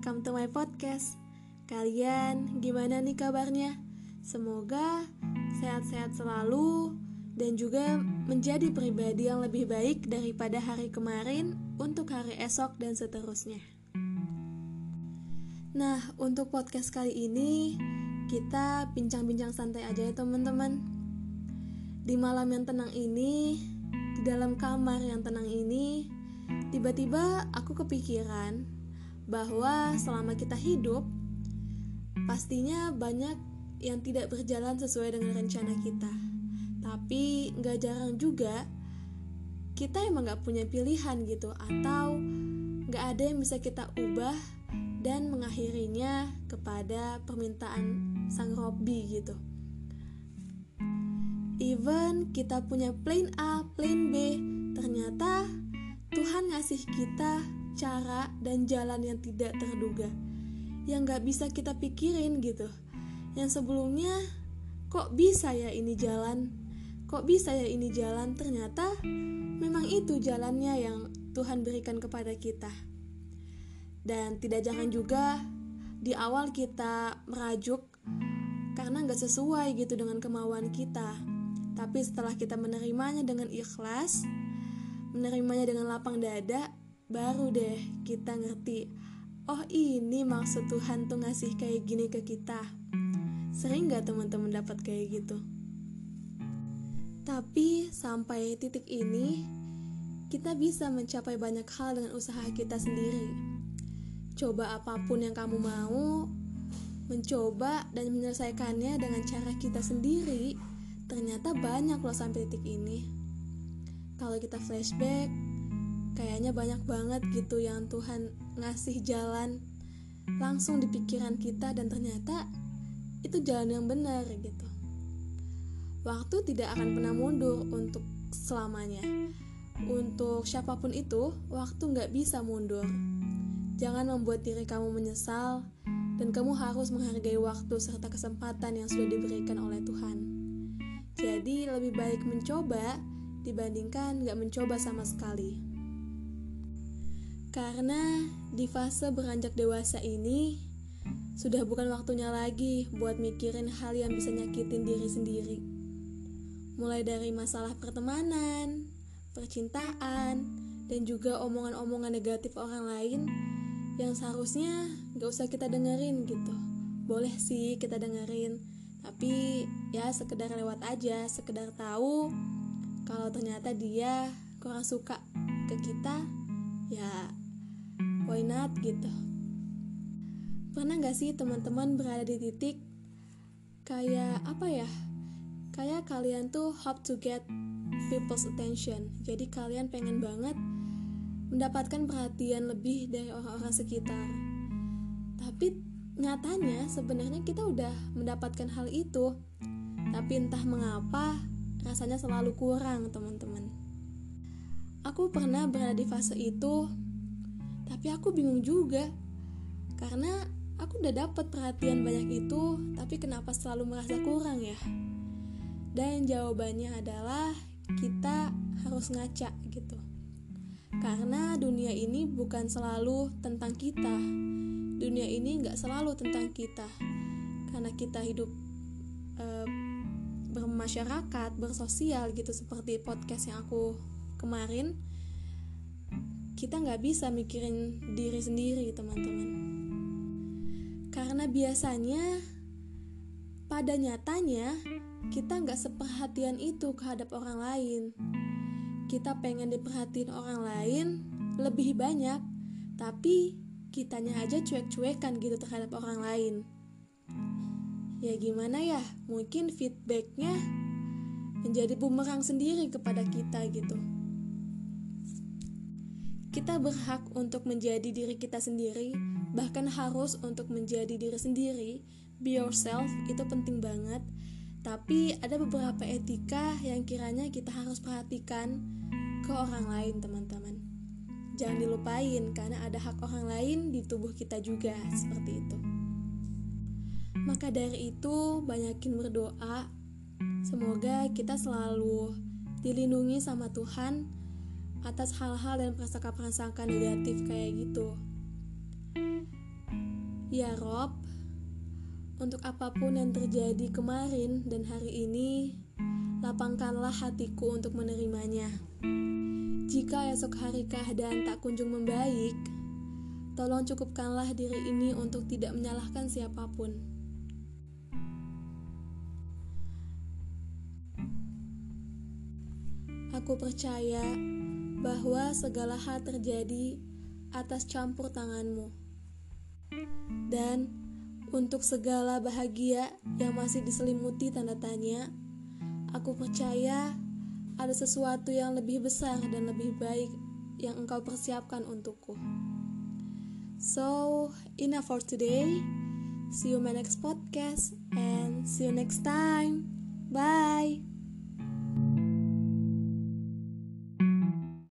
welcome to my podcast. Kalian gimana nih kabarnya? Semoga sehat-sehat selalu dan juga menjadi pribadi yang lebih baik daripada hari kemarin untuk hari esok dan seterusnya. Nah, untuk podcast kali ini kita bincang-bincang santai aja ya teman-teman. Di malam yang tenang ini, di dalam kamar yang tenang ini, tiba-tiba aku kepikiran bahwa selama kita hidup pastinya banyak yang tidak berjalan sesuai dengan rencana kita. Tapi nggak jarang juga kita emang nggak punya pilihan gitu atau nggak ada yang bisa kita ubah dan mengakhirinya kepada permintaan sang Robby gitu. Even kita punya plan A, plan B, ternyata Tuhan ngasih kita cara dan jalan yang tidak terduga yang gak bisa kita pikirin gitu. Yang sebelumnya kok bisa ya ini jalan? Kok bisa ya ini jalan? Ternyata memang itu jalannya yang Tuhan berikan kepada kita. Dan tidak jangan juga di awal kita merajuk karena nggak sesuai gitu dengan kemauan kita. Tapi setelah kita menerimanya dengan ikhlas menerimanya dengan lapang dada baru deh kita ngerti oh ini maksud Tuhan tuh ngasih kayak gini ke kita. Sering gak teman-teman dapat kayak gitu? Tapi sampai titik ini kita bisa mencapai banyak hal dengan usaha kita sendiri. Coba apa pun yang kamu mau mencoba dan menyelesaikannya dengan cara kita sendiri ternyata banyak loh sampai titik ini. Kalau kita flashback kayaknya banyak banget gitu yang Tuhan ngasih jalan langsung di pikiran kita dan ternyata itu jalan yang benar gitu. Waktu tidak akan pernah mundur untuk selamanya. Untuk siapa pun itu, waktu nggak bisa mundur. Jangan membuat diri kamu menyesal dan kamu harus menghargai waktu serta kesempatan yang sudah diberikan oleh Tuhan. Jadi lebih baik mencoba dibandingkan nggak mencoba sama sekali. Karena di fase beranjak dewasa ini sudah bukan waktunya lagi buat mikirin hal yang bisa nyakitin diri sendiri. Mulai dari masalah pertemanan, percintaan, dan juga omongan-omongan negatif orang lain yang seharusnya gak usah kita dengerin gitu. Boleh sih kita dengerin, tapi ya sekedar lewat aja, sekedar tahu kalau ternyata dia kurang suka ke kita, ya why not gitu. Pernah gak sih teman-teman berada di titik kayak apa ya? Kayak kalian tuh hope to get people's attention. Jadi kalian pengen banget mendapatkan perhatian lebih dari orang-orang sekitar. Tapi nyatanya sebenarnya kita udah mendapatkan hal itu. Tapi entah mengapa rasanya selalu kurang teman-teman. Aku pernah berada di fase itu tapi aku bingung juga. Karena aku udah dapat perhatian banyak itu tapi kenapa selalu merasa kurang ya? Dan jawabannya adalah kita harus ngaca gitu. Karena dunia ini bukan selalu tentang kita. Dunia ini nggak selalu tentang kita. Karena kita hidup e, bermasyarakat bersosial gitu seperti podcast yang aku kemarin kita nggak bisa mikirin diri sendiri teman-teman. Karena biasanya pada nyatanya kita nggak seperhatian itu kehadap orang lain. Kita pengen diperhatiin orang lain lebih banyak tapi kitanya aja cuek-cuekan gitu terhadap orang lain. Ya gimana ya mungkin feedbacknya menjadi bumerang sendiri kepada kita gitu kita berhak untuk menjadi diri kita sendiri, bahkan harus untuk menjadi diri sendiri. Be yourself itu penting banget. Tapi ada beberapa etika yang kiranya kita harus perhatikan ke orang lain, teman-teman. Jangan dilupain karena ada hak orang lain di tubuh kita juga, seperti itu. Maka dari itu, banyakin berdoa. Semoga kita selalu dilindungi sama Tuhan atas hal-hal dan prasangka-prasangka negatif kayak gitu. Ya Rob, untuk apa pun yang terjadi kemarin dan hari ini, lapangkanlah hatiku untuk menerimanya. Jika esok hari keadaan tak kunjung membaik, tolong cukupkanlah diri ini untuk tidak menyalahkan siapa pun. Aku percaya bahwa segala hal terjadi atas campur tanganmu. Dan untuk segala bahagia yang masih diselimuti tanda tanya, aku percaya ada sesuatu yang lebih besar dan lebih baik yang engkau persiapkan untukku. So, enough for today. See you my next podcast and see you next time. Bye.